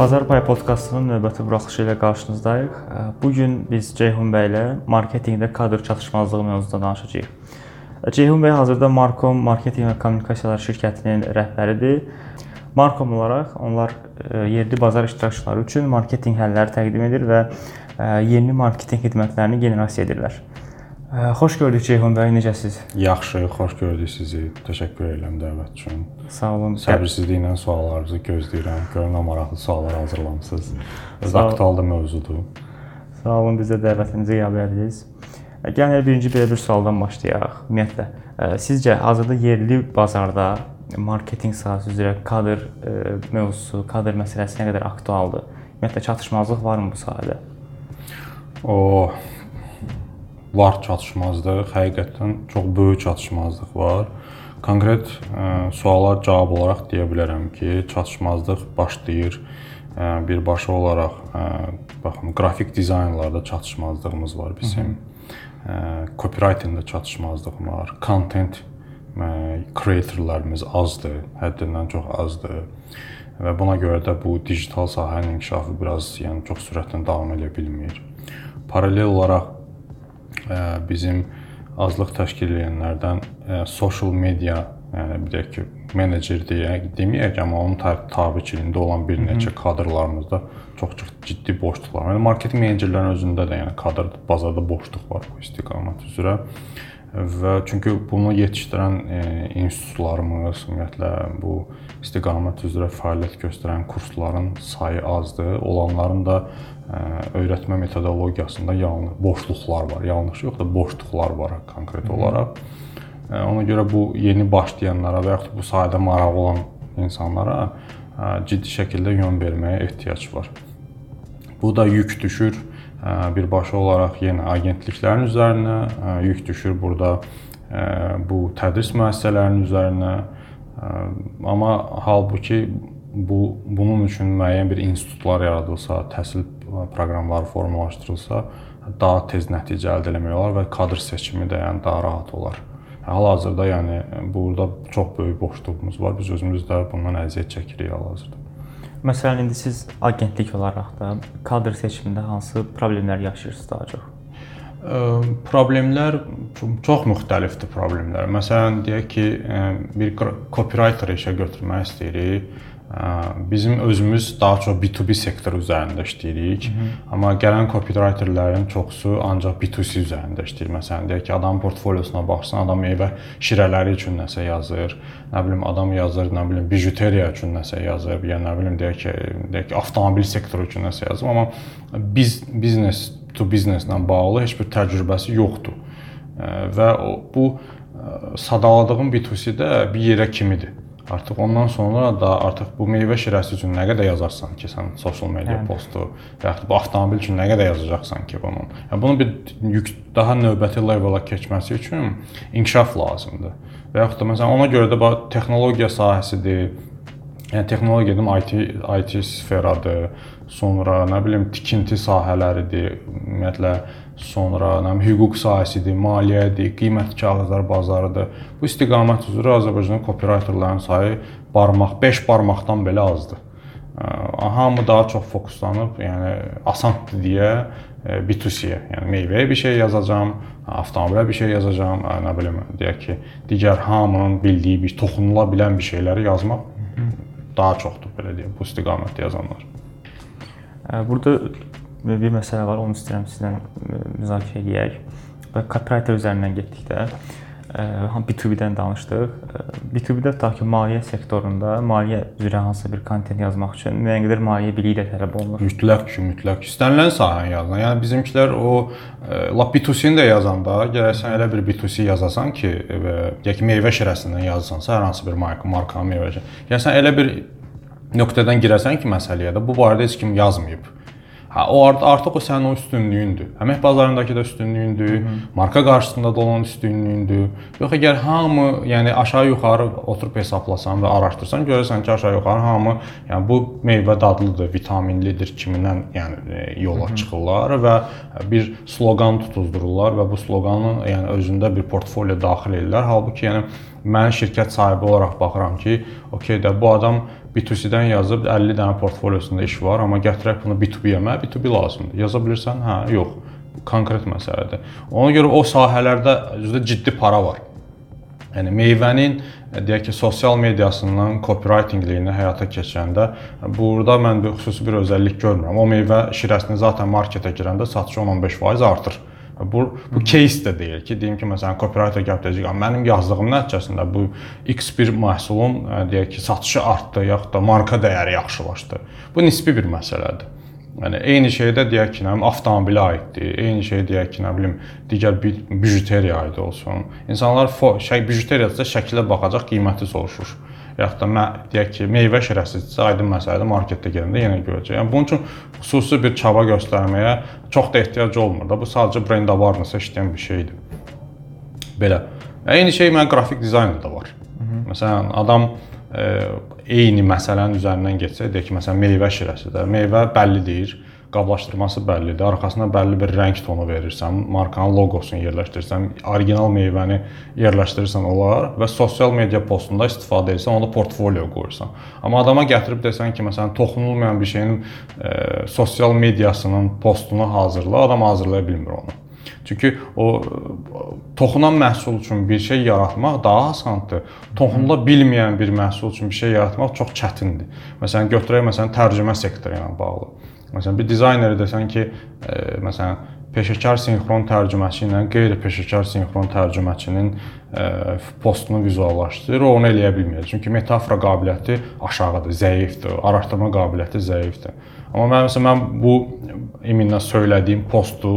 Bazar Pay podkastının növbəti buraxılışı ilə qarşınızdayıq. Bu gün biz Ceyhun bəy ilə marketinqdə kadr çatışmazlığı mövzusunda danışacağıq. Ceyhun bəy hazırda Markom Marketinq və Kommunikasiyalar şirkətinin rəhbəridir. Markom olaraq onlar yerli bazar iştirakçıları üçün marketinq həlləri təqdim edir və yeni marketinq xidmətlərini generasiya edirlər. Xoş gördük Ceyhun bəy, necəsiz? Yaxşı, xoş gördük sizi. Təşəkkür edirəm dəvət üçün. Sağ olun. Səbirsizliklə suallarınızı gözləyirəm. Görünə maraqlı suallar hazırlamısınız. Aktual da mövzudur. Sağ olun, biz də dəvətimizi qəbul edirik. Gəlin birinci belə bir sualdan başlayaq. Ümumiyyətlə, sizcə hazırda yerli bazarda marketinq sahəsi üzrə kadr mövzusu, kadr məsələsi nə qədər aktualdır? Ümumiyyətlə çatışmazlıq varmı bu sahədə? O var çatışmazlıq, həqiqətən çox böyük çatışmazlıq var. Konkret ə, suala cavab olaraq deyə bilərəm ki, çatışmazlıq başlayır ə, birbaşa olaraq ə, baxın, qrafik dizaynlarda çatışmazlığımız var bizim. Ə, copywritingdə çatışmazlıq var. Content ə, creatorlarımız azdır, həddindən çox azdır. Və buna görə də bu digital sahənin inkişafı biraz, yəni çox sürətlə davam edə bilmir. Paralel olaraq bizim azlıq təşkil edənlərdən social media, yəni bir deyək ki, menecer deyə deməyək, amma onun tabiçiliyində olan bir neçə kadrlarımızda çox-çox ciddi boşluq var. Yəni marketinq menecerlərinin özündə də yəni kadr bazarda boşluq var bu istiqamət üzrə və çünki bunu yetişdirən e, institutlarımız, ümumiyyətlə bu istiqamət üzrə fəaliyyət göstərən kursların sayı azdır. Olanların da e, öyrətmə metodologiyasında yanlış boşluqlar var. Yanlış yox da boşluqlar var konkret olaraq. Ə, e, ona görə bu yeni başlayanlara və yaxud bu sahədə marağı olan insanlara ə, ciddi şəkildə yön verməyə ehtiyac var. Bu da yük düşür birbaşa olaraq yenə agentliklərin üzərinə yük düşür burada bu tədris müəssisələrinin üzərinə. Amma halbuki bu bunun üçün müəyyən bir institutlar yaradılsa, təhsil proqramları formalaşdırılsa, daha tez nəticə əldə etmək olar və kadr seçimi də yəni daha rahat olar. Hal-hazırda yəni burada çox böyük boşluğumuz var. Biz özümüz də bundan əziyyət çəkirik hal-hazırda. Məsələn, indi siz agentlik olaraq da kadr seçimində hansı problemlər yaşayırsınız daha çox? Problemlər çox müxtəlifdir problemlər. Məsələn, deyək ki, bir copywriter işə götürmək istəyirik Bizim özümüz daha çox B2B sektor üzərində işləyirik. Hı -hı. Amma gələn copywriterlərin çoxusu ancaq B2C üzərində işləyir. Məsələn, deyək ki, adam portfolyosuna baxsın, adam meyvə şirələri üçün nəsə yazır, nə bilim adam yazır, nə bilim bijuteriya üçün nəsə yazır, ya nə bilim deyək ki, deyək ki, avtomobil sektoru üçün nəsə yazır, amma biz business to business-lə bağlı heç bir təcrübəsi yoxdur. Və bu sadaladığım B2C-də bir yerə kimidir. Artıq ondan sonra da artıq bu meyvə şirəsi üçün nə qədər yazarsan ki, sən sosial media yəni. postu və yaxud bu avtomobil üçün nə qədər yazacaqsan ki, bunun. Yəni bunun bir yük daha növbəti levela keçməsi üçün inkişaf lazımdır. Və yaxud da məsələn ona görə də bu texnologiya sahəsidir. Yəni texnologiya dedim IT IT sferadır. Sonra nə bilim tikinti sahələridir. Ümumiyyətlə sonra nə bilim hüquq sahəsidir, maliyyədir, qiymət kağızlar bazarıdır. Bu istiqamət üzrə Azərbaycanın copywriterların sayı barmaq 5 barmaqdan belə azdır. Hamı daha çox fokuslanıb, yəni asandır deyə B2C-yə, yəni meyvəyə bir şey yazacağam, avtomobilə bir şey yazacağam, nə bilim, deyək ki, digər hamının bildiyi bir toxunula bilən bir şeyləri yazmaq daha çoxdur belə deyim, bu istiqamətdə yazanlar. Burada bir məsələ var, onu istəyirəm sizlə müzakirə edək. Və copywriter üzərindən getdikdə ham B2B-dən danışdıq. B2B-də tutaq ki, maliyyə sektorunda maliyyə üzrə hansısa bir kontent yazmaq üçün müəyyən qədər maliyyə biliyi də tələb olunur. Mütləq ki, mütləq. İstənilən sahəni yazın. Yəni bizimkilər o lap B2C-ni də yazanda gərək sən elə bir B2C yazasan ki, deyək ki, meyvə şirəsindən yazsansa, hər hansı bir marka, markanın meyvə şirəsi. Yəni sən elə bir nöqtədən girəsən ki, məsələyə də bu barədə heç kim yazmayıb. Hə, o artıq o sənin o üstünlüyündür. Əmək bazarındakı da üstünlüyündür, Hı -hı. marka qarşısında da olan üstünlüyündür. Yox əgər hamı, yəni aşağı-yuxarı oturub hesablasan və araşdırsan, görərsən ki, aşağı-yuxarı hamı, yəni bu meyvə dadlıdır, vitaminlidir kimindən, yəni e, yola Hı -hı. çıxırlar və bir sloqan tutuzdururlar və bu sloqanın yəni özündə bir portfolio daxil edirlər. Halbuki yəni mən şirkət sahibi olaraq baxıram ki, okey də bu adam B2C-dən yazıb 50 dənə portfolyosunda iş var, amma gətirək bunu B2B-yə, B2B lazımdır. Yaza bilirsən? Hə, yox. Konkret məsələdir. Ona görə o sahələrdə üzdə ciddi para var. Yəni meyvənin deyək ki, sosial mediasından copywritingliyini həyata keçirəndə burada mən bir xüsusi bir özəllik görmürəm. O meyvə şirəsini zaten marketə girəndə satışı 10-15% artır. Bu bu case də deyil ki, deyim ki, məsələn, copywriter gəlib deyəcək, mənim yazdığım nəticəsində bu X bir məhsulun deyək ki, satışı artdı, yaxud da marka dəyəri yaxşılaşdı. Bu nisbi bir məsələdir. Yəni eyni şey də deyək ki, nə bilim avtomobilə aiddir. Eyni şey deyək ki, nə bilim digər bir bijuteriya aid olsun. İnsanlar şey bijuteriyada şəklə baxacaq, qiyməti soruşur yaxud da mə, deyək ki, meyvə şirəsidirsə, aydın məsələdir, marketdə gələndə yenə görəcək. Yəni bunun üçün xüsusi bir çaba göstərməyə çox da ehtiyac olmur da. Bu sadəcə brend awareness-a işləyən bir şeydir. Belə. Eyni şey mən qrafik dizaynda da var. Hı -hı. Məsələn, adam e, eyni məsələnin üzərindən getsə, deyək ki, məsələn, meyvə şirəsidir. Meyvə bəllidir qablaşdırması bəllidir. Arxasına bəlli bir rəng tonu verirsən, markanın loqosunu yerləşdirirsən, orijinal meyvəni yerləşdirirsən olar və sosial media postunda istifadə edirsən, onu portfolio qoyursan. Amma adama gətirib desən ki, məsələn, toxunulmayan bir şeyin e, sosial mediasının postunu hazırla, adam hazırlaya bilmir onu. Çünki o toxunan məhsul üçün bir şey yaratmaq daha asandır. Toxunula bilməyən bir məhsul üçün bir şey yaratmaq çox çətindir. Məsələn, götürək məsələn tərcümə sektoru ilə bağlı. Məsələn, bir dizayner desən ki, e, məsələn, peşəkar sinxron tərcüməçi ilə qeyri-peşəkar sinxron tərcüməçinin e, postunu vizuallaşdır, o onu eləyə bilməyəcək. Çünki metafora qabiliyyəti aşağıdır, zəifdir, araşdırma qabiliyyəti zəifdir. Amma mən məsələn mən bu iminlə söylədiyim postu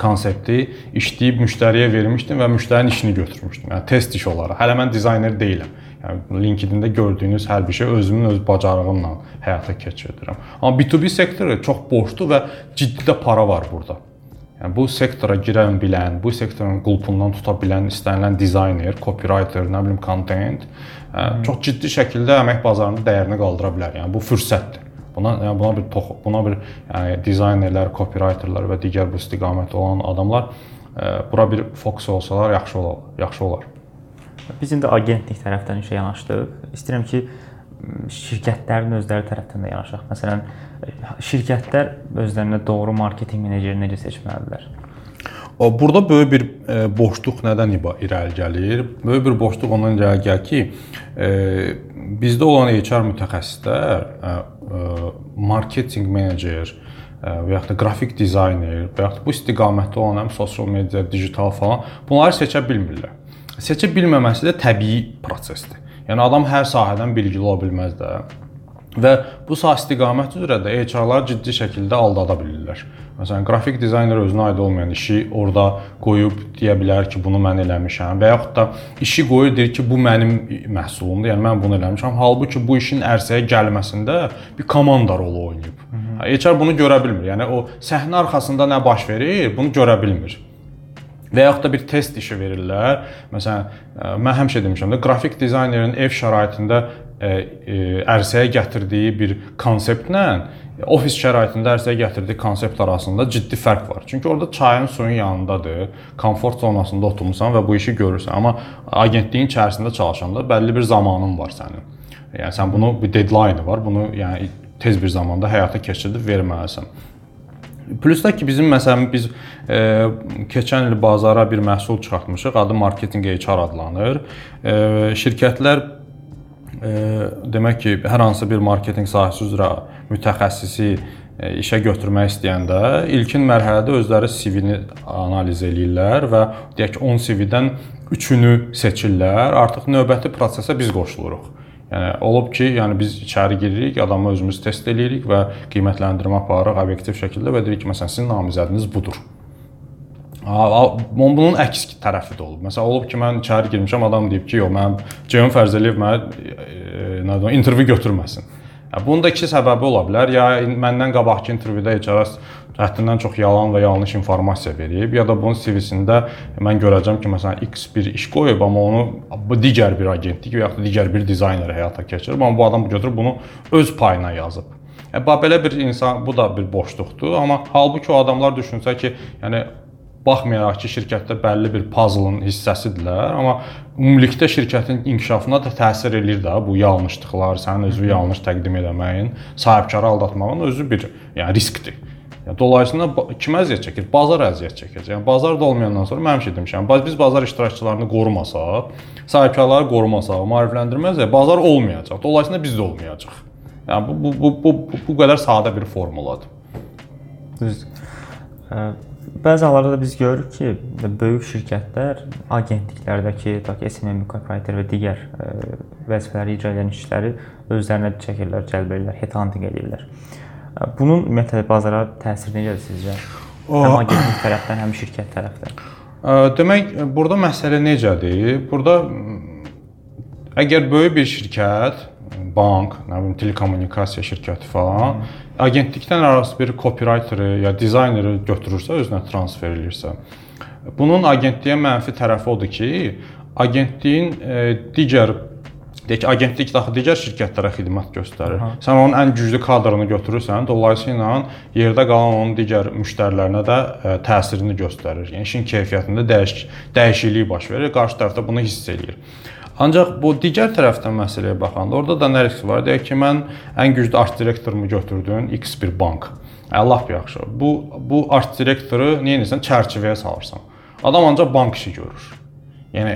konsepti işləyib müştəriyə vermişdim və müştərinin işini götürmüşdüm. Yəni test iş olaraq. Hələ mən dizayner deyiləm. Yəni LinkedIn-də gördüyünüz hər bir şey özümün öz bacarığımla həyata keçirdirəm. Amma B2B sektoru çox boşdur və ciddi də para var burada. Yəni bu sektora girən bilən, bu sektorun qulpundan tuta bilən istənilən dizayner, copywriter, nə bilim content hmm. çox ciddi şəkildə əmək bazarında dəyərini qaldıra bilər. Yəni bu fürsətdir. Buna yəni buna bir tox, buna bir yəni dizaynerlər, copywriterlər və digər bu istiqamətdə olan adamlar bura bir fokus olsalar yaxşı olar, yaxşı olar. Biz indi agentlik tərəfdən işə yanaşdıq. İstəyirəm ki, şirkətlərin özləri tərəfindən də yanaşaq. Məsələn, şirkətlər özlərinə doğru marketinq meneceri necə seçməlidirlər? Burada böyük bir e, boşluq nədən irəli gəlir? Böyük bir boşluq ondan irəli gəlir ki, e, bizdə olan HR mütəxəssislər e, marketinq menecer və yaxud da qrafik dizayner və yaxud bu istiqamətdə olan həm sosial media, digital falan bunları seçə bilmirlər. Seçə bilməməsi də təbii prosesdir. Yəni adam hər sahədən bilgili ola bilməz də. Və bu sahə istiqamət üzrə də HR-lar ciddi şəkildə aldada bilirlər. Məsələn, qrafik dizayner özünə aid olmayan işi orada qoyub deyə bilər ki, bunu mən eləmişəm və yaxud da işi qoyur deyir ki, bu mənim məhsulumdur, yəni mən bunu eləmişəm. Halbuki bu işin ərsəyə gəlməsində bir komanda rolu oynayıb. Hı -hı. HR bunu görə bilmir. Yəni o səhnə arxasında nə baş verir, bunu görə bilmir. Və yaxud da bir test işi verirlər. Məsələn, e, mən həmişə demişəm də, qrafik dizaynerin ev şəraitində e, e, ərsəyə gətirdiyi bir konseptlə ofis şəraitində ərsəyə gətirdiyi konsept arasında ciddi fərq var. Çünki orada çayın, suyun yanındadır, komfort zonasında oturmusan və bu işi görürsən. Amma agentliyin içərisində çalışanda bəlli bir zamanın var sənin. Yəni sən bunu bir deadline var. Bunu yəni tez bir zamanda həyata keçirdib verməlisən. Plus da ki, bizim məsələn biz e, keçən il bazara bir məhsul çıxartmışıq. Adı marketinq HR adlanır. E, şirkətlər e, demək ki, hər hansı bir marketinq sahəsi üzrə mütəxəssisi e, işə götürmək istəyəndə ilkin mərhələdə özləri CV-ni analiz eləyirlər və deyək ki, 10 CV-dən 3-ünü seçirlər. Artıq növbəti prosesə biz qoşuluruq. Yəni olub ki, yəni biz içəri giririk, adamı özümüz test eləyirik və qiymətləndirmə aparırıq obyektiv şəkildə və deyirik ki, məsələn sizin namizədiniz budur. Bunun əks tərəfi də olub. Məsələn, olub ki, mən içəri girmişəm, adam deyib ki, yox, mənim Ceyhun Fərzəliyev mənə e, nə deyim, intervyu götürməsin. Bunun da iki səbəbi ola bilər. Ya məndən qabaqki intervyuda HR həddindən çox yalan və yanlış informasiya verib, ya da bunun CV-sində mən görəcəm ki, məsələn, X bir iş qoyub, amma onu digər bir agentlik və ya da digər bir dizayner həyata keçirib, amma bu adam götürüb bunu öz payına yazıb. Yəni belə bir insan bu da bir boşluqdur, amma halbuki o adamlar düşünsə ki, yəni baxmayaraq ki, şirkətdə bəlli bir puzzle-ın hissəsidirlər, amma ümumilikdə şirkətin inkişafına da təsir eləyir də bu yanlışlıqlar, sənin özünü yanlış təqdim etməyin, sahibkarı aldatmağın özü bir yəni riskdir. Yəni dolayısıyla kim əziyyət çəkir? Bazar əziyyət çəkəcək. Yəni bazar da olmayandan sonra mən həmişə demişəm, biz bazar iştirakçılarını qorumasaq, sahibkarları qorumasaq, maarifləndirməsək, bazar olmayacaq. Dolayısıyla biz də olmayacaq. Yəni bu bu bu bu, bu qədər sadə bir formuladır. Düzdür. Bəzi hallarda da biz görürük ki, böyük şirkətlər agentliklərdəki, tutaq ki, SMM incorporator və digər vəzifələri icra edən işçiləri özlərinə çəkirlər, cəlb edirlər, headhunting edirlər. Bunun ümumiyyətlə bazara təsiri necədir sizcə? Həm agentlik tərəfdən, həm şirkət tərəfdən. Demək, burada məsələ necədir? Burada əgər böyük bir şirkət, bank, nə bilim telekommunikasiya şirkəti falan hmm agentlikdən arası bir copywriteri ya dizayneri götürürsə, özünə transfer eləyirsə, bunun agentliyə mənfi tərəfi odur ki, agentliyin digər deyək ki, agentlik daxı digər şirkətlərə xidmət göstərir. Aha. Sən onun ən güclü kadrını götürürsən, dolayısıyla yerdə qalan onun digər müştərilərinə də ə, e, təsirini göstərir. Yəni işin keyfiyyətində dəyiş dəyişiklik baş verir, qarşı tərəf də bunu hiss eləyir. Ancaq bu digər tərəfdən məsələyə baxanda orada da nə risk var? Deyək ki, mən ən güclü art direktorumu götürdün X bir bank. Allah yaxşı. Bu bu art direktoru nə edirsən? Çərçivəyə salırsan. Adam ancaq bank işi görür. Yəni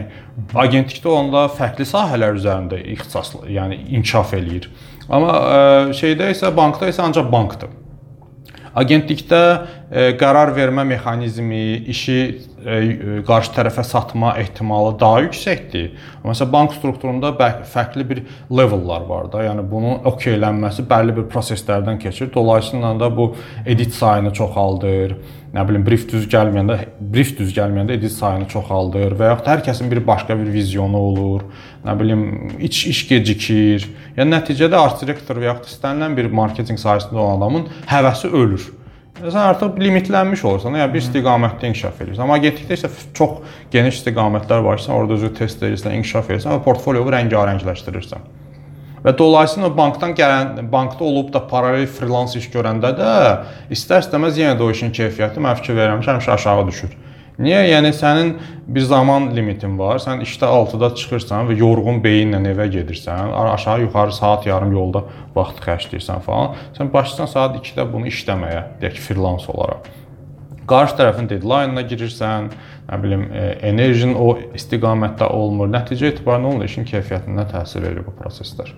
agentlikdə onda fərqli sahələr üzərində ixtisaslı, yəni inkişaf eləyir. Amma ə, şeydə isə bankda isə ancaq bankdır. Agentlikdə qərar vermə mexanizmi, işi E, qarşı tərəfə satma ehtimalı daha yüksəkdir. Məsələn, bank strukturunda fərqli bir levellar var da. Yəni bunun okeylənməsi bəlli bir proseslərdən keçir. Dolayısıyla da bu edit sayını çoxaldır. Nə bilim, brief düz gəlməyəndə, brief düz gəlməyəndə edit sayını çoxaldır və yaxud hər kəsin bir başqa bir vizyonu olur. Nə bilim, iç iş gecikir. Yəni nəticədə art direktor və yaxud istənilən bir marketinq sahəsində olan adamın həvəsi ölür sən artıq limitlənmiş olursan, yəni bir istiqamətdə inkişaf edirsən. Amma agentlikdə isə çox geniş istiqamətlər var ki, sən orada özü test edirsən, inkişaf edirsən və portfolyovu rəngarəngləşdirirsən. Və dolayısıyla bankdan gələn, bankda olub da paralel freelans iş görəndə də istər-istəməz yenə də o işin keyfiyyəti mən fikir verirəm ki, həmişə aşağı düşür. Niyə? Yəni sənin bir zaman limitin var. Sən işdə 6-da çıxırsan və yorğun beyinlə evə gedirsən, aşağı-yuxarı saat yarım yolda vaxt xərcləyirsən falan. Sən başlasan saat 2-də bunu işləməyə, deyək ki, freelans olaraq. Qarşı tərəfin deadline-ına girirsən, nə bilim, e, enerjin o istiqamətdə olmur. Nəticə etibarilə onun işin keyfiyyətinə təsir edir bu proseslər.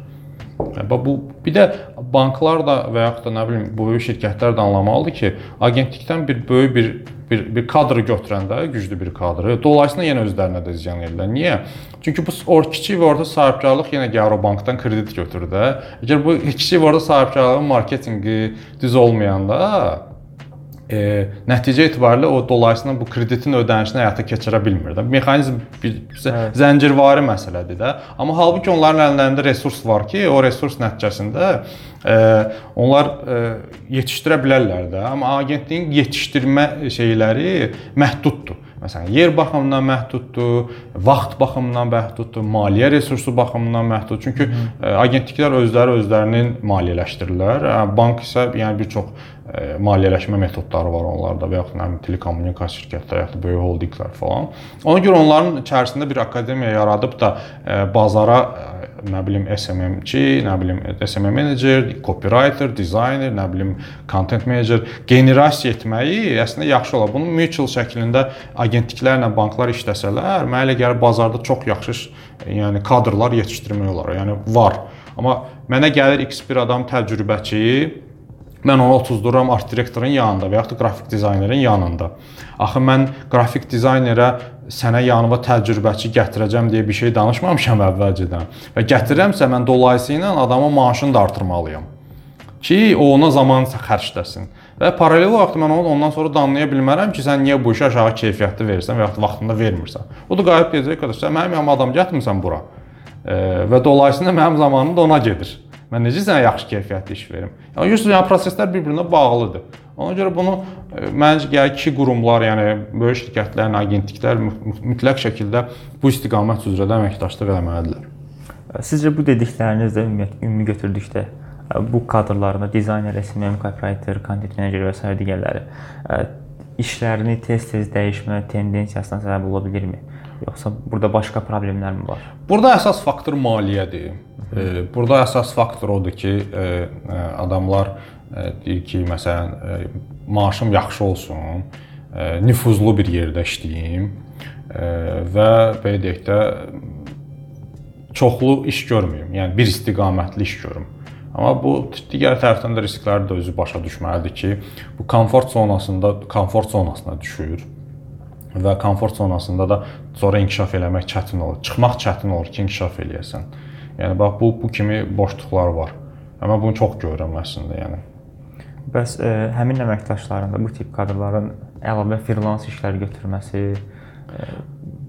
Bu bir də banklar da və yaxud da nə bilim böyük şirkətlər də anlamalıdır ki, agentlikdən bir böyük bir bir bir kadr götürəndə güclü bir kadrı, dolayısıyla yenə özlərinə də ziyan edirlər. Niyə? Çünki bu or kiçik və orta sahibkarlıq yenə gəlir o bankdan kredit götürür də. Əgər bu kiçik və orta sahibkarlığın marketinqi düz olmayanda e, nəticə etibarilə o dolayısıyla bu kreditin ödənişini həyata keçirə bilmir də. Mexanizm bir evet. zəncirvari məsələdir də. Amma halbuki onların əllərində resurs var ki, o resurs nəticəsində e, onlar e, yetişdirə bilərlər də. Amma agentliyin yetişdirmə şeyləri məhduddur. Məsələn, yer baxımından məhduddur, vaxt baxımından məhduddur, maliyyə resursu baxımından məhduddur. Çünki Hı -hı. agentliklər özləri özlərinin maliyyələşdirirlər. Bank isə yəni bir çox maliyyələşmə metodları var onlarda və yaxud nə telekommunikasiya şirkətləri, yaxud böyük holdinqlər falan. Ona görə onların içərisində bir akademiya yaradıb da bazara nə bilim SMM-çi, nə bilim SMM menecer, copywriter, dizayner, nə bilim content manager generasiya etməyi əslində yaxşı olar. Bunu mutual şəklində agentliklərlə banklar işləsələr, mənə elə gəlir bazarda çox yaxşı yəni kadrlar yetişdirmək olar. Yəni var. Amma mənə gəlir X bir adam təcrübəçi, Mən onu otuzdururam art direktorun yanında və yaxud da qrafik dizaynerin yanında. Axı mən qrafik dizaynerə sənə yanıma təcrübəçi gətirəcəm deyə bir şey danışmamışam əvvəlcədən. Və gətirirəmsə mən dolayısıyla adamın maaşını da artırmalıyam ki, o ona zaman xərcləsin. Və paralel olaraq mən onu ondan sonra da anlaya bilmərəm ki, sən niyə bu işə aşağı keyfiyyətli verirsən və yaxud vaxtında vermirsən. O da qayıb deyəcək, qardaş, sən mənim yanıma adam gətirmisən bura. E, və dolayısıyla mənim zamanım da ona gedir. Mən necə sənə yaxşı keyfiyyətli iş verim? Yəni yüz yəni proseslər bir-birinə bağlıdır. Ona görə bunu e, məncə gəlir iki qurumlar, yəni böyük şirkətlərin, agentliklər mütləq şəkildə bu istiqamət üzrə də əməkdaşlıq etməlidirlər. Sizcə bu dedikləriniz də ümumiyyətlə ümumi götürdükdə e, bu kadrlarında dizayner, SMM, copywriter, content manager və s. digərləri e, işlərini tez-tez dəyişmə tendensiyasına səbəb ola bilirmi? Yoxsa burada başqa problemlər mi var? Burada əsas faktor maliyyədir. Burada əsas faktor odur ki, adamlar deyir ki, məsələn, maaşım yaxşı olsun, nüfuzlu bir yerdə işləyim və belə deyək də çoxlu iş görməyim. Yəni bir istiqamətli iş görüm. Amma bu digər tərəfdən də riskləri də özü başa düşməlidir ki, bu komfort zonasında komfort zonasına düşür və komfort zonasında da sonra inkişaf eləmək çətin olur. Çıxmaq çətin olur ki, inkişaf eləyəsən. Yəni bax bu bu kimi boşluqlar var. Amma bunu çox görürəm əslində, yəni. Bəs ə, e, həmin əməkdaşların da bu tip kadrların əlavə freelance işlər götürməsi ə,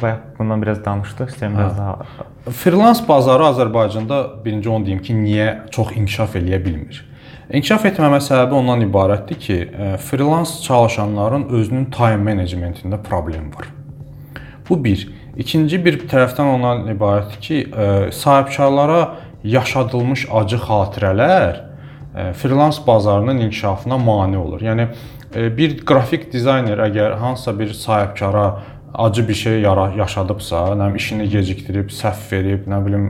bayaq bundan biraz danışdıq, istəyirəm biraz daha Freelance bazarı Azərbaycanda birinci onu deyim ki, niyə çox inkişaf eləyə bilmir? İnkişaf etməmə səbəbi ondan ibarətdir ki, e, freelance çalışanların özünün time managementində problem var. Bu bir. İkinci bir tərəfdən ondan ibarətdir ki, e, sahibkarlara yaşadılmış acı xatirələr e, freelance bazarının inkişafına mane olur. Yəni bir qrafik dizayner əgər hansısa bir sahibkara acı bir şey yaşadıbsa, nə bilim işini gecikdirib, səhv verib, nə bilim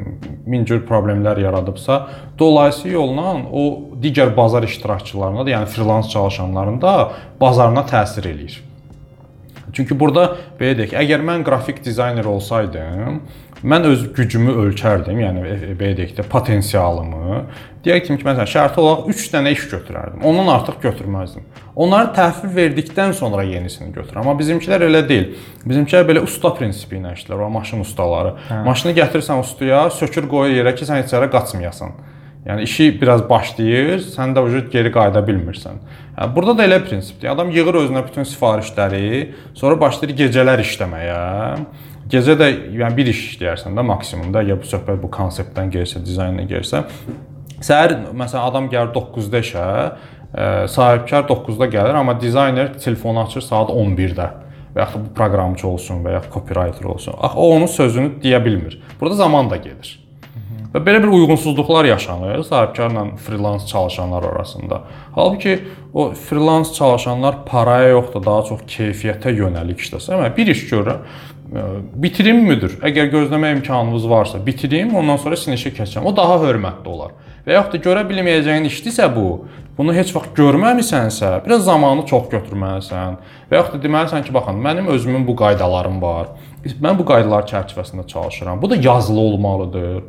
min cür problemlər yaradıbsa, dolayısı yolla o digər bazar iştirakçılarına da, yəni freelance çalışanların da bazarına təsir eləyir. Çünki burada belə deyək, əgər mən qrafik dizayner olsaydım, mən öz gücümü ölçərdim, yəni e, e, belə deyək də potensialımı. Deyək ki, məsələn, şərti olaraq 3 dənə iş götürərdim. Ondan artıq götürməzdim. Onları təhvil verdikdən sonra yenisini götürürəm. Amma bizimkilər elə deyil. Bizimkilər belə usta prinsipi ilə işləyirlər, o maşın ustaları. Hə. Maşını gətirirsən ustaya, sökür qoyur yerə ki, sən içəri qaçmayasan. Yəni işi biraz başlayır, sən də vücud geri qayıda bilmirsən. Hə, burada da elə prinsipdir. Adam yığır özünə bütün sifarişləri, sonra başlayır gecələr işləməyə. Gecə də yəni bir iş işləyərsən də maksimumda, ya bu söhbət bu konseptdən gəlsə, dizayndan gəlsə. Səhər məsələn adam gəlir 9-da işə, ə, sahibkar 9-da gəlir, amma dizayner telefonu açır saat 11-də və yaxud bu proqramçı olsun və ya copywriter olsun. Axı o onun sözünü deyə bilmir. Burada zaman da gedir. Və belə bir uyğunsuzluqlar yaşanır sahibkarla freelance çalışanlar arasında. Halbuki o freelance çalışanlar paraya yox da daha çox keyfiyyətə yönəlik işləsə, amma bir iş görürəm, bitirim müdür? Əgər gözləmə imkanınız varsa, bitirim, ondan sonra sizin işə keçəcəm. O daha hörmətli olar. Və yaxud da görə bilməyəcəyin işdirsə bu, bunu heç vaxt görməmisənsə, biraz zamanı çox götürməlisən. Və yaxud da deməlisən ki, baxın, mənim özümün bu qaydalarım var. Mən bu qaydalar çərçivəsində çalışıram. Bu da yazılı olmalıdır.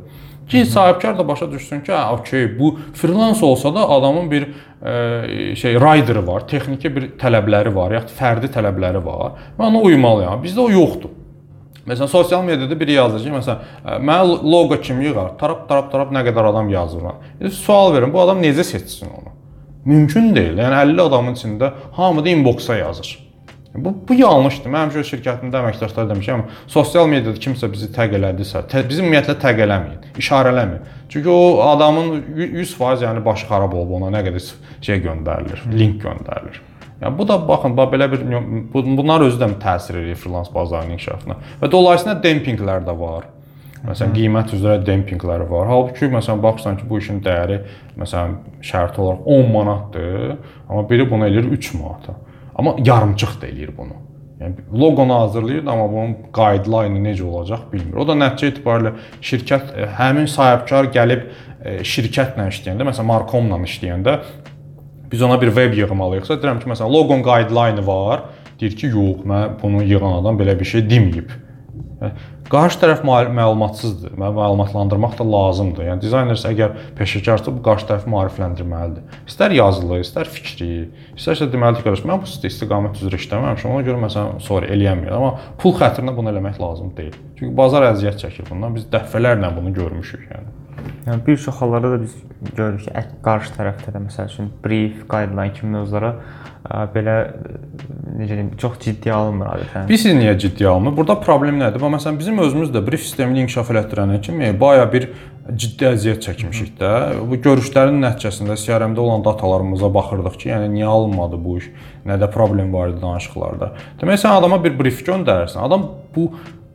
Ki sahibkar da başa düşsün ki, hə, okey, bu freelance olsa da adamın bir e, şey riderı var, texniki bir tələbləri var, yaxud fərdi tələbləri var. Mən ona uymalıyam. Bizdə o yoxdur. Məsələn, sosial mediada biri yazır ki, məsələn, mənə loqo kim yığar? Tarap tarap tarap nə qədər adam yazır. Sual verin, bu adam necə seçsin onu? Mümkün deyil. Yəni 50 adamın içində hamı da inboxa yazır. Bu bu yanlışdır. Mən həmişə şirkətimdə əməkdaşlara demişəm, sosial mediada kimsə bizi təq elədisə, tə, bizi ümumiyyətlə təq eləməyin, işarələməyin. Çünki o adamın 100% yəni başı xarab olub ona nə qədər şey göndərilir, link göndərilir. Yəni bu da baxın, bax belə bir bunlar özü də təsir edir freelance bazarının inkişafına. Və dolayısıyla dempinqlər də var. Məsələn, qiymət üzrə dempinqləri var. Halbuki məsələn baxırsan ki, bu işin dəyəri məsələn şərti olaraq 10 manatdır, amma biri bunu eləyir 3 manata. Amma yarımçıq da eləyir bunu. Yəni loqonu hazırlayır, amma bunun guideline necə olacaq bilmir. O da nəticə etibarilə şirkət e, həmin sahibkar gəlib e, şirkətlə işləyəndə, məsələn, Markomla işləyəndə biz ona bir web yığmalıyıqsa, deyirəm ki, məsələn, loqon guideline var. Deyir ki, yox, mən bunu yığan adam belə bir şey deməyib. Qarşı tərəf məlumatsızdır. Mən məlumatlandırmaq da lazımdır. Yəni dizaynersə əgər peşəkarsa bu qarşı tərəfi maarifləndirməlidir. İstər yazılı, istər fikri, istərsə deməlidir ki, mən bu istiqamət üzrə işləməmişəm. Ona görə məsələn sorry eləyəmirəm, amma pul xətrinə bunu eləmək lazım deyil. Çünki bazar əziyyət çəkir bundan. Biz dəfələrlə bunu görmüşük yəni. Yəni bir çox hallarda da biz görürük ki, qarşı tərəfdə də məsəl üçün brief, guideline kimi mövzulara belə necə deyim, çox ciddi alınmır adətən. Bilirsiniz niyə ciddi alınmır? Burada problem nədir? Bax məsələn bizim özümüz də brief sistemini inkişaf elətdirənə kimi baya bir ciddi əziyyət çəkmişik də. Bu görüşlərin nəticəsində CRM-də olan datalarımıza baxırdıq ki, yəni niyə alınmadı bu iş? Nədə problem var idi danışıqlarda? Demək sən adama bir brief göndərirsən. Adam bu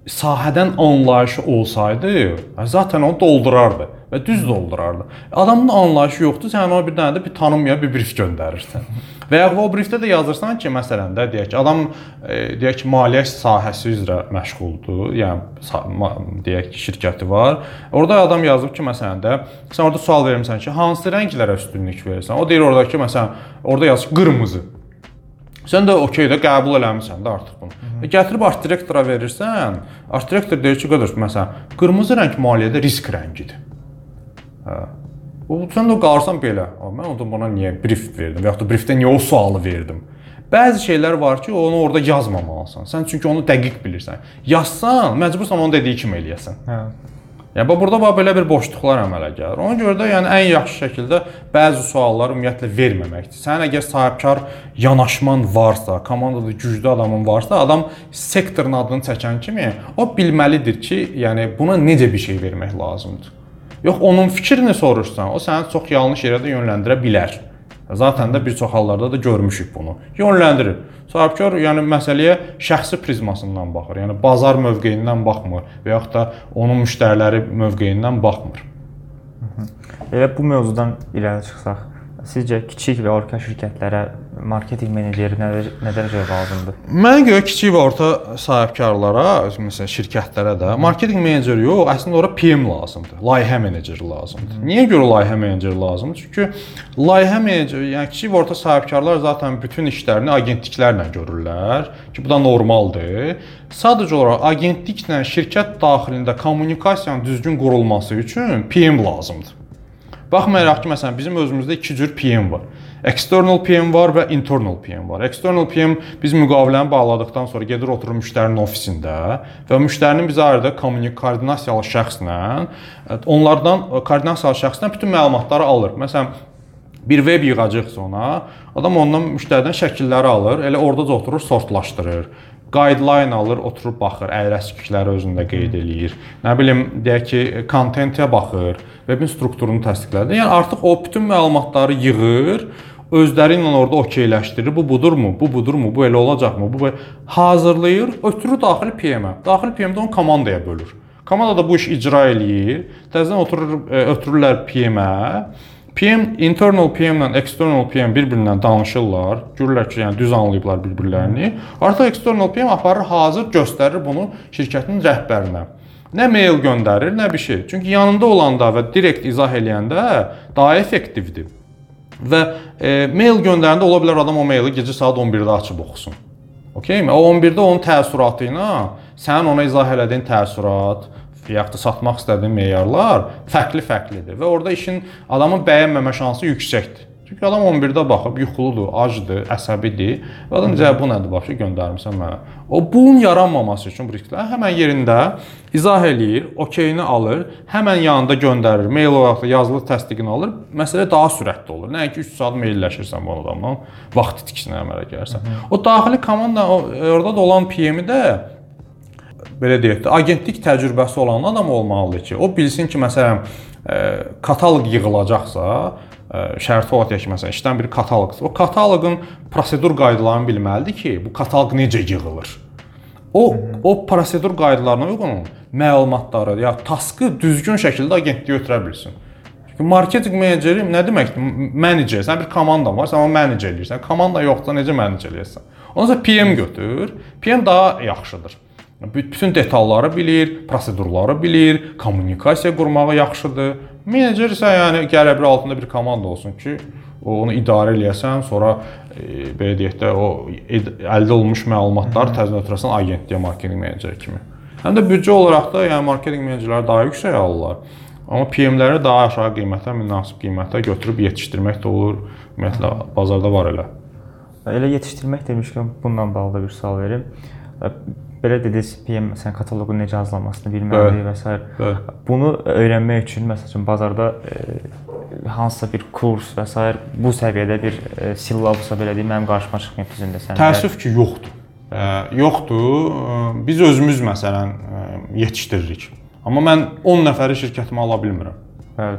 sahədən anlayışı olsaydı, zaten onu doldurardı. Və düz doldurardı. Adamın anlayışı yoxdur, sən ona bir dənə də bir tanınmayan bir brief göndərirsən. Və ya o briefdə də yazırsan ki, məsələn də deyək ki, adam e, deyək ki, maliyyə sahəsi üzrə məşğuldur, yəni deyək ki, şirkəti var. Orada adam yazıb ki, məsələn də sən orada sual vermisən ki, hansı rənglərə üstünlük verirsən? O deyir orada ki, məsələn, orada yazır qırmızı. Sən də okey də qəbul eləmisən də artıq bunu. Hı -hı. E, gətirib art direktora verirsən, art direktor deyir ki, qardaş, məsələn, qırmızı rəng maliyyədə risk rəngidir. Hə. O sən də qalırsan belə. Mən onda buna niyə brief verdim? Və ya da briefdə niyə o sualı verdim? Bəzi şeylər var ki, onu orada yazmamalısan. Sən çünki onu dəqiq bilirsən. Yazsan, məcbursan onun dediyi kimi eləyəsən. Hə. Yəni burada bax belə bir boşluqlar əmələ gəlir. Ona görə də yəni ən yaxşı şəkildə bəzi sualları ümumiyyətlə verməməkdir. Sənin əgər sahibkar yanaşman varsa, komandada güclü adamın varsa, adam sektorun adını çəkən kimi o bilməlidir ki, yəni buna necə bir şey vermək lazımdır. Yox, onun fikrini soruşsan, o səni çox yanlış yerə də yönləndirə bilər. Zaten də bir çox hallarda da görmüşük bunu. Yönləndirir. Sahibkar yəni məsələyə şəxsi prizmasından baxır. Yəni bazar mövqeyindən baxmır və yaxud da onun müştəriləri mövqeyindən baxmır. Elə bu mövzudan irəli çıxsaq, Sizcə kiçik və orta şirkətlərə marketinq meneceri nə, nə dərəcədə lazımdır? Mənə görə kiçik və orta sahibkarlara, məsələn, şirkətlərə də marketinq meneceri yox, əslində ora PM lazımdır. Layihə meneceri lazımdır. Niyə görə layihə meneceri lazımdır? Çünki layihə meneceri, yəni kiçik və orta sahibkarlar zaten bütün işlərini agentliklərlə görürlər ki, bu da normaldır. Sadəcə olaraq agentliklə şirkət daxilində kommunikasiyanın düzgün qurulması üçün PM lazımdır. Baxmayaraq ki, məsələn, bizim özümüzdə iki cür PM var. External PM var və internal PM var. External PM biz müqaviləni bağladıkdan sonra gedir oturur müştərinin ofisində və müştərinin bizə ayırdığı koordinasiyalı şəxslə onlardan koordinasiyalı şəxsdən bütün məlumatları alır. Məsələn, bir veb yığacaqsa ona, adam ondan müştəridən şəkilləri alır, elə orada da oturur sortlaşdırır guideline alır, oturub baxır, əyləşiklikləri özündə qeyd eləyir. Nə bilim, deyək ki, kontentə baxır, webin strukturunu təsdiqlədir. Yəni artıq o bütün məlumatları yığır, özləri ilə orada okeyləşdirir. Bu budurmu? Bu budurmu? Bu elə olacaqmı? Bu hazırlayır, ötürür daxili PM-ə. Daxili PM-də onu komandaya bölür. Komanda da bu iş icra eləyir. Təzədən oturur, e, ötürürlər PM-ə. PM internal PM ilə external PM bir-birindən danışırlar. Görürlər ki, yəni düz anlayıblar bir-birlərini. Artıq external PM aparır, hazır göstərir bunu şirkətin rəhbərinə. Nə mail göndərir, nə bir şey. Çünki yanında olanda və direkt izah eləyəndə daha effektivdir. Və e, mail göndərəndə ola bilər adam o maili gecə saat 11-də açıb oxusun. Okeymi? O 11-də onun təəssüratı ilə sənin ona izah elədiyin təəssürat yaxud da satmaq istədiyin meyarlar fərqli-fərqlidir və orada işin adamın bəyənməmə şansı yüksəkdir. Çünki adam 11-də baxıb yuxuludur, acdır, əsəbidir və adam necə bu nədir başı göndərmisən mənə. O bunun yaranmaması üçün bu risklər həmin yerində izah eləyir, okeyini alır, həmin yanında göndərir, mail olaraq da yazılı təsdiqini alır. Məsələ daha sürətli olur. Nəinki 3 saat mailləşirsən bu adamla, vaxt itkisinə əmələ gəlirsən. O daxili komanda orada da olan PM-i də belə deyək də, agentlik təcrübəsi olan adam olmalıdır ki, o bilsin ki, məsələn, kataloq yığılacaqsa, şərti olaraq deyək ki, məsələn, işdən bir kataloqdur. O kataloqun prosedur qaydalarını bilməlidir ki, bu kataloq necə yığılır. O o prosedur qaydalarına uyğun məlumatları ya taskı düzgün şəkildə agentliyə ötürə bilsin. Çünki marketinq meneceri nə deməkdir? Menecer. Sən bir komandan var, sən onu menecer eləyirsən. Komanda yoxsa necə menecer eləyirsən? Ondan sonra PM götür. PM daha yaxşıdır. Bütün detalları bilir, prosedurları bilir, kommunikasiya qurmağı yaxşıdır. Menecer isə yəni qələbə altında bir komanda olsun ki, o onu idarə eləyəsən, sonra e, belə deyək də o əldə olunmuş məlumatları təzədən ötürəsən agentliyə marketinq meneceri kimi. Həm də büdcə olaraq da yəni marketinq menecerləri daha yüksək alırlar. Amma PM-ləri daha aşağı qiymətə, münasib qiymətə götürüb yetişdirmək də olur. Ümumiyyətlə bazarda var elə. Elə yetişdirmək demişkən bununla bağlı bir sual verim belə dediniz, PM məsələn kataloqun necə hazırlanmasını bilməlidir və s. Bəli. Bunu öyrənmək üçün məsələn bazarda e, hansısa bir kurs və s. bu səviyyədə bir e, sillabusa belə deyim, mənim qarşıma çıxmayıb düzündə sən. Təəssüf ki, yoxdur. E, yoxdur. Biz özümüz məsələn e, yetişdiririk. Amma mən 10 nəfəri şirkətimə ala bilmirəm. Bəli.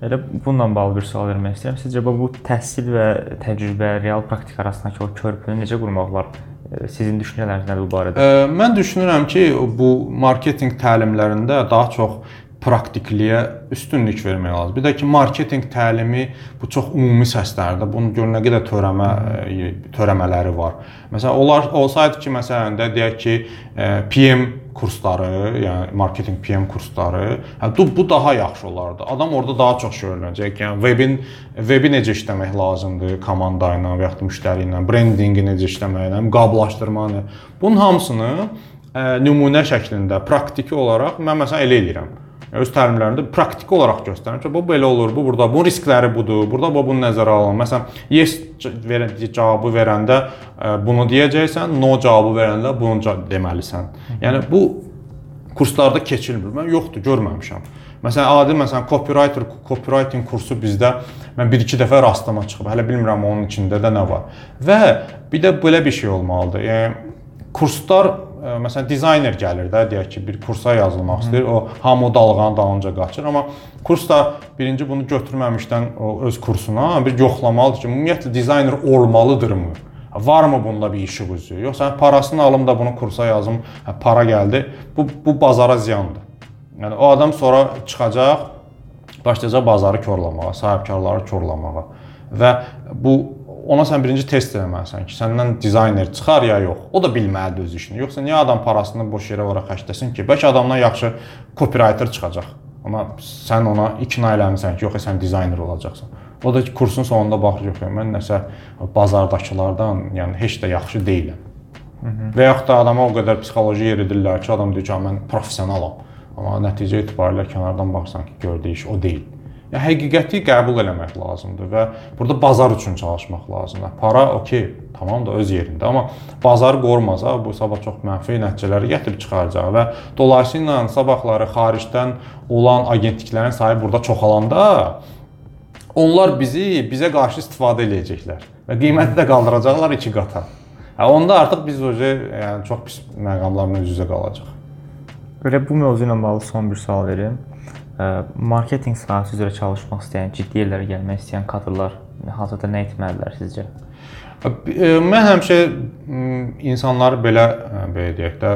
Elə bununla bağlı bir sual vermək istəyirəm. Sizcə bu təhsil və təcrübə, real praktika arasındakı o körpünü necə qurmaq olar? Sizin düşüncələriniz nədir bu barədə? Mən düşünürəm ki, bu marketinq təlimlərində daha çox praktikliyə üstünlük vermək lazımdır. Bir də ki, marketinq təlimi bu çox ümumi səslərdir. Bunun gör nə qədər törəmə e, törəmələri var. Məsələn, onlar olsaydı ki, məsələn də deyək ki, e, PM kursları, yəni marketinq PM kursları, hə bu, daha yaxşı olardı. Adam orada daha çox şey öyrənəcək. Yəni webin webi necə işləmək lazımdır komanda ilə və ya müştəri ilə, brendinqi necə işləməklə, müqaviləşdirməni. Bunun hamısını ə, nümunə şəklində praktiki olaraq mən məsələn elə eləyirəm öz təlimlərində praktiki olaraq göstərir ki, bu belə olur, bu burada, bunun riskləri budur, burada bu bunu nəzərə alın. Məsələn, yes verən cavabı verəndə e, bunu deyəcəksən, no cavabı verəndə bunu deməlisən. Yəni bu kurslarda keçilmir. Mən yoxdur, görməmişəm. Məsələn, adi məsələn copywriter, copywriting kursu bizdə mən 1-2 dəfə rastlama çıxıb. Hələ bilmirəm onun içində də nə var. Və bir də belə bir şey olmalıdır. Yəni kurslar məsələn dizayner gəlir də, deyək ki, bir kursa yazılmaq istəyir. O hamı o dalğanın dalınca qaçır, amma kurs da birinci bunu götürməmişdən o öz kursuna bir yoxlamalıdır ki, ümumiyyətlə dizayner olmalıdırmı? Varmı bununla bir işi üzü? Yoxsa parasını alım da bunu kursa yazım, hə, para gəldi. Bu bu bazara ziyandır. Yəni o adam sonra çıxacaq, başlayacaq bazarı korlamağa, sahibkarları korlamağa və bu ona sən birinci test eləməlisən ki, səndən dizayner çıxar ya yox. O da bilməlidir öz işini. Yoxsa niyə adam parasını boş yerə ora xərcləsin ki? Bəlkə adamdan yaxşı copywriter çıxacaq. Amma sən ona ikna eləmisən ki, yox, sən dizayner olacaqsan. O da ki, kursun sonunda baxır, yox, mən nəsə bazardakılardan, yəni heç də yaxşı deyiləm. Hı -hı. Və yaxud da adama o qədər psixoloji yeridirlər ki, adam deyir ki, mən professionalam. Amma nəticə etibarilə kənardan baxsan ki, gördüyü iş o deyil. Yəni həqiqəti qəbul eləmək lazımdır və burada bazar üçün çalışmaq lazımdır. Para okey, tamam da öz yerində, amma bazarı qorumasa bu sabah çox mənfi nəticələri gətirib çıxaracaq və dolayısıyla sabahları xaricdən olan agentliklərin sayı burada çoxalanda onlar bizi bizə qarşı istifadə eləyəcəklər və qiyməti də qaldıracaqlar 2 qata. Hə onda artıq biz oje yəni çox pis məqamlarla üz-üzə qalacağıq. Belə bu mövzu ilə bağlı son bir sual verim marketinq sahəsi üzrə çalışmaq istəyən, ciddi yerlərə gəlmək istəyən kadrlar hazırda nə etməlidirlər sizcə? Mən həmişə insanları belə belə deyək də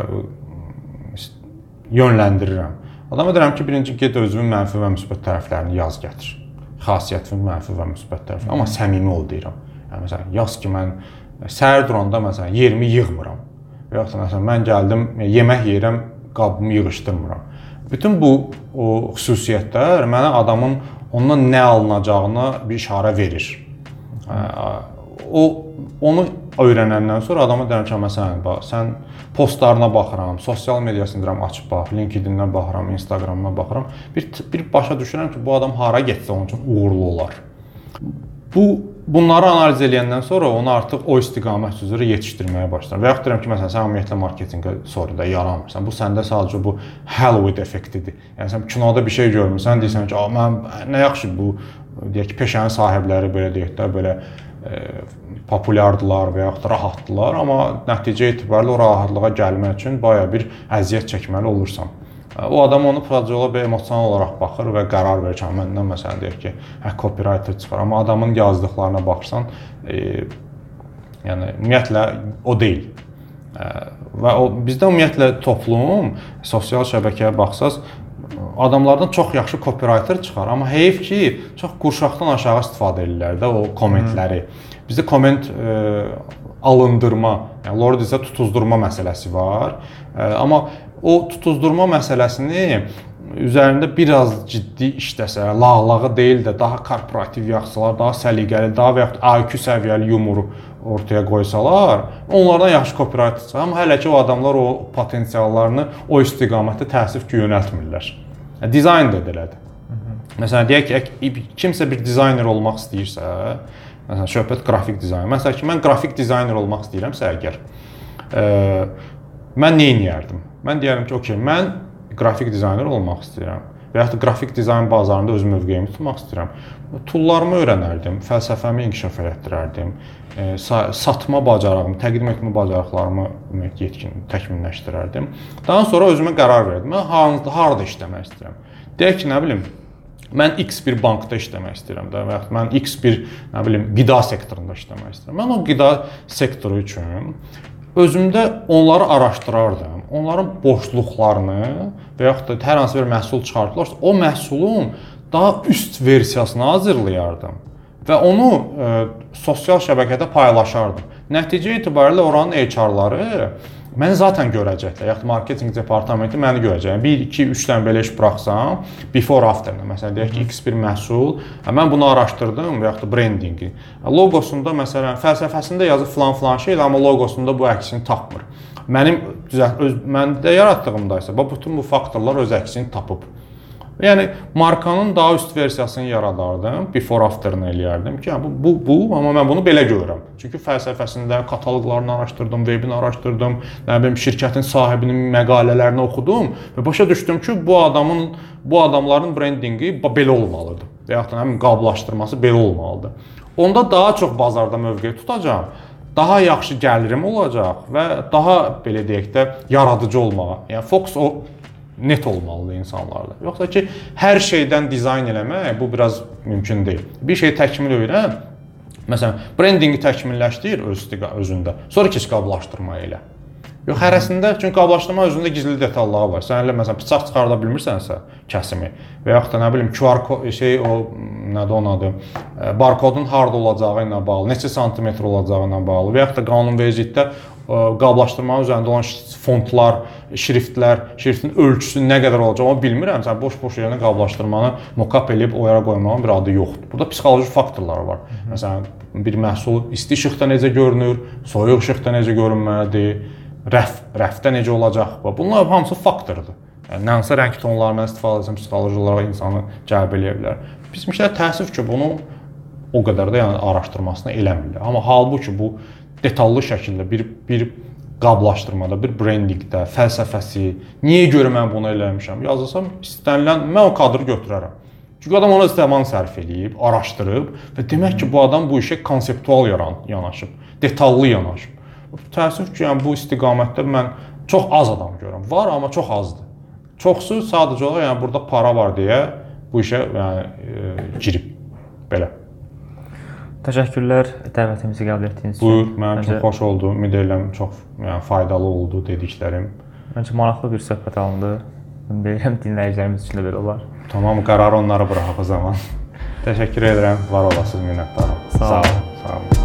yönləndirirəm. Adama deyirəm ki, birinci get özünün mənfi və müsbət tərəflərini yaz gətir. Xasiyyətinin mənfi və müsbət tərəfləri, amma səmimi ol deyirəm. Yəni məsələn, yaz ki, mən səhər duranda məsələn yerimi yığmıram. Və da məsələn mən gəldim, yemək yeyirəm, qabımı yığışdırmıram Bütün bu o xüsusiyyətlər mənə adamın ondan nə alınacağına bir işarə verir. O onu öyrənəndən sonra adama deyirəm ki, məsələn, bax, sən postlarına baxıram, sosial mediasını deyirəm açıb bax, LinkedIn-dən baxıram, Instagram-dan baxıram. Bir bir başa düşürəm ki, bu adam hara getsə onun üçün uğurlu olar. Bu Bunları analiz edəndən sonra onu artıq o istiqamət üzrə yetişdirməyə başlayır. Və yaxud deyirəm ki, məsələn, sən ümumiyyətlə marketinqə sorunda yaranmırsan. Bu səndə sadəcə bu Hollywood effektidir. Yəni sən kinoda bir şey görmüsən, deyirsən ki, "Mən nə yaxşı bu deyək ki, peşənin sahibləri belə deyək də, belə e, populyardılar və yaxud rahatdılar, amma nəticə etibarilə o rahatlığa gəlmək üçün baya bir əziyyət çəkməli olursan. O adam onu bir emosional olaraq baxır və qərar verir ki, məndən məsələn deyək ki, hə copywriter çıxar, amma adamın yazdıqlarına baxsan, e, yəni ümumiyyətlə o deyil. E, və o bizdə ümumiyyətlə toplum sosial şəbəkəyə baxsaz adamlardan çox yaxşı copywriter çıxar, amma heyf ki, çox qurşaqdan aşağı istifadə edirlər də o kommentləri. Bizdə komment e, alındırma, yəni Lord isə tutuzdurma məsələsi var. Amma o tutuzdurma məsələsini üzərində biraz ciddi işləsə, lağlağı deyil də daha korporativ yaxşılar, daha səliqəli, daha və yaxud IQ səviyyəli yumoru ortaya qoysalar, onlardan yaxşı çıxar. Amma hələ ki o adamlar o potensiallarını o istiqamətə təəssüf ki yönəltmirlər. Dizayn da belədir. Məsələn deyək ki, kimsə bir dizayner olmaq istəyirsə, məsələn söhbət qrafik dizayn. Məsələn ki, mən qrafik dizayner olmaq istəyirəmsə əgər, ə, mən nə edərdim? Mən deyərəm ki, okey, mən qrafik dizayner olmaq istəyirəm və yaxud da qrafik dizayn bazarında öz mövqeyimi tutmaq istəyirəm. Tullarımı öyrənərdim, fəlsəfəmi inkişaf etdirərdim, e, satma bacarığımı, təqdim etmə bacarıqlarımı yetkin təkmilləşdirərdim. Daha sonra özümə qərar verdim. Mən harda, harda işləmək istəyirəm. Deyək ki, nə bilim, mən X bir bankda işləmək istəyirəm də və yaxud mən X bir, nə bilim, qida sektorunda işləmək istəyirəm. Mən o qida sektoru üçün özümdə onları araşdırardım. onların boşluqlarını və yaxud da hər hansı bir məhsul çıxardılarsa, o məhsulun daha üst versiyasını hazırlayardım və onu ə, sosial şəbəkədə paylaşardım. Nəticə itibarilə oranın HR-ları məni zaten görəcəklər. Yaxud marketinq departamenti məni görəcək. 1, 2, 3-dən belə iş buraxsam, before after, məsələn deyək ki, X bir məhsul, mən bunu araşdırdım və yaxud da brendinqi. Loqosunda məsələn fəlsəfəsində yazıb falan-falan şey, amma loqosunda bu əksini tapmır. Mənim öz məndə yaratdığımda isə bax bütün bu faktorlar öz əksini tapıb. Yəni markanın daha üst versiyasını yaradardım, before after'ını eləyərdim ki, bu bu bu, amma mən bunu belə görürəm. Çünki fəlsəfəsində kataloqlarını araşdırdım, webini araşdırdım, nə bilim şirkətin sahibinin məqalələrini oxudum və başa düşdüm ki, bu adamın bu adamların brendinqi belə olmalıdır. Və yaxud da həmin qablaşdırması belə olmalıdır. Onda daha çox bazarda mövqe tutacağam daha yaxşı gəlirim olacaq və daha belə deyək də yaradıcı olmağa. Yəni fokus o net olmalıdır insanlarda. Yoxsa ki, hər şeydən dizayn eləmək bu biraz mümkün deyil. Bir şey təkmil öyrən. Məsələn, brendinqi təkmilləşdir öz özündə. Sonra keç qablaşdırma elə. Yox, hərəsində çünki qablaşdırma özündə gizli detalları var. Sən elə məsələn bıçaq çıxarda bilmirsənsə, kəsimi və yaxud da nə bilim QR şey o nədir onun adı, barkodun harda olacağı ilə bağlı, neçə santimetr olacağı ilə bağlı və yaxud da qanunvericilikdə qablaşdırmanın üzərində olan fontlar, şriftlər, şriftin ölçüsü nə qədər olacağını bilmirəm. Sən boş-boş yerə qablaşdırmanı mokap eləyib o yerə qoymağın bir adı yoxdur. Burada psixoloji faktorlar var. Məsələn, bir məhsul isti işıqda necə görünür, soyuq işıqda necə görünməlidir, rəf, rəfdə necə olacaq bu. Bunlar hamısı faktordur. Yəni hansı rəng tonlarından istifadə etsəm psixoloji olaraq insanı cəlb eləyə bilər. Bizmişlər təəssüf ki, bunu o qədər də yəni araşdırmasını eləmirlər. Amma halbuki bu detallı şəkildə bir bir qablaşdırmada, bir brendinqdə, fəlsəfəsi, niyə görə mən bunu eləmişəm yazılsam, istənilən mən o kadrı götürərəm. Çünki adam ona zaman sərf eləyib, araşdırıb və demək ki, bu adam bu işə konseptual yanaşıb, detallı yanaşıb. Təəssüf ki, yəni bu istiqamətdə mən çox az adam görürəm. Var, amma çox azdır. Çoxsu sadəcə olaraq yəni burada para var deyə bu işə yəni e, girib belə. Təşəkkürlər dəvətimizi qəbul etdiyiniz üçün. Buyur, mənim Məncə, çox xoş oldu. Ümid edirəm çox yəni faydalı oldu dediklərim. Məncə maraqlı bir söhbət alındı. Ümid edirəm dinləyicilərimiz üçün də belə olar. Tamam, qərarı onlara buraxaq o zaman. Təşəkkür edirəm. Var olasınız, minnətdaram. Sağ olun. Sağ olun.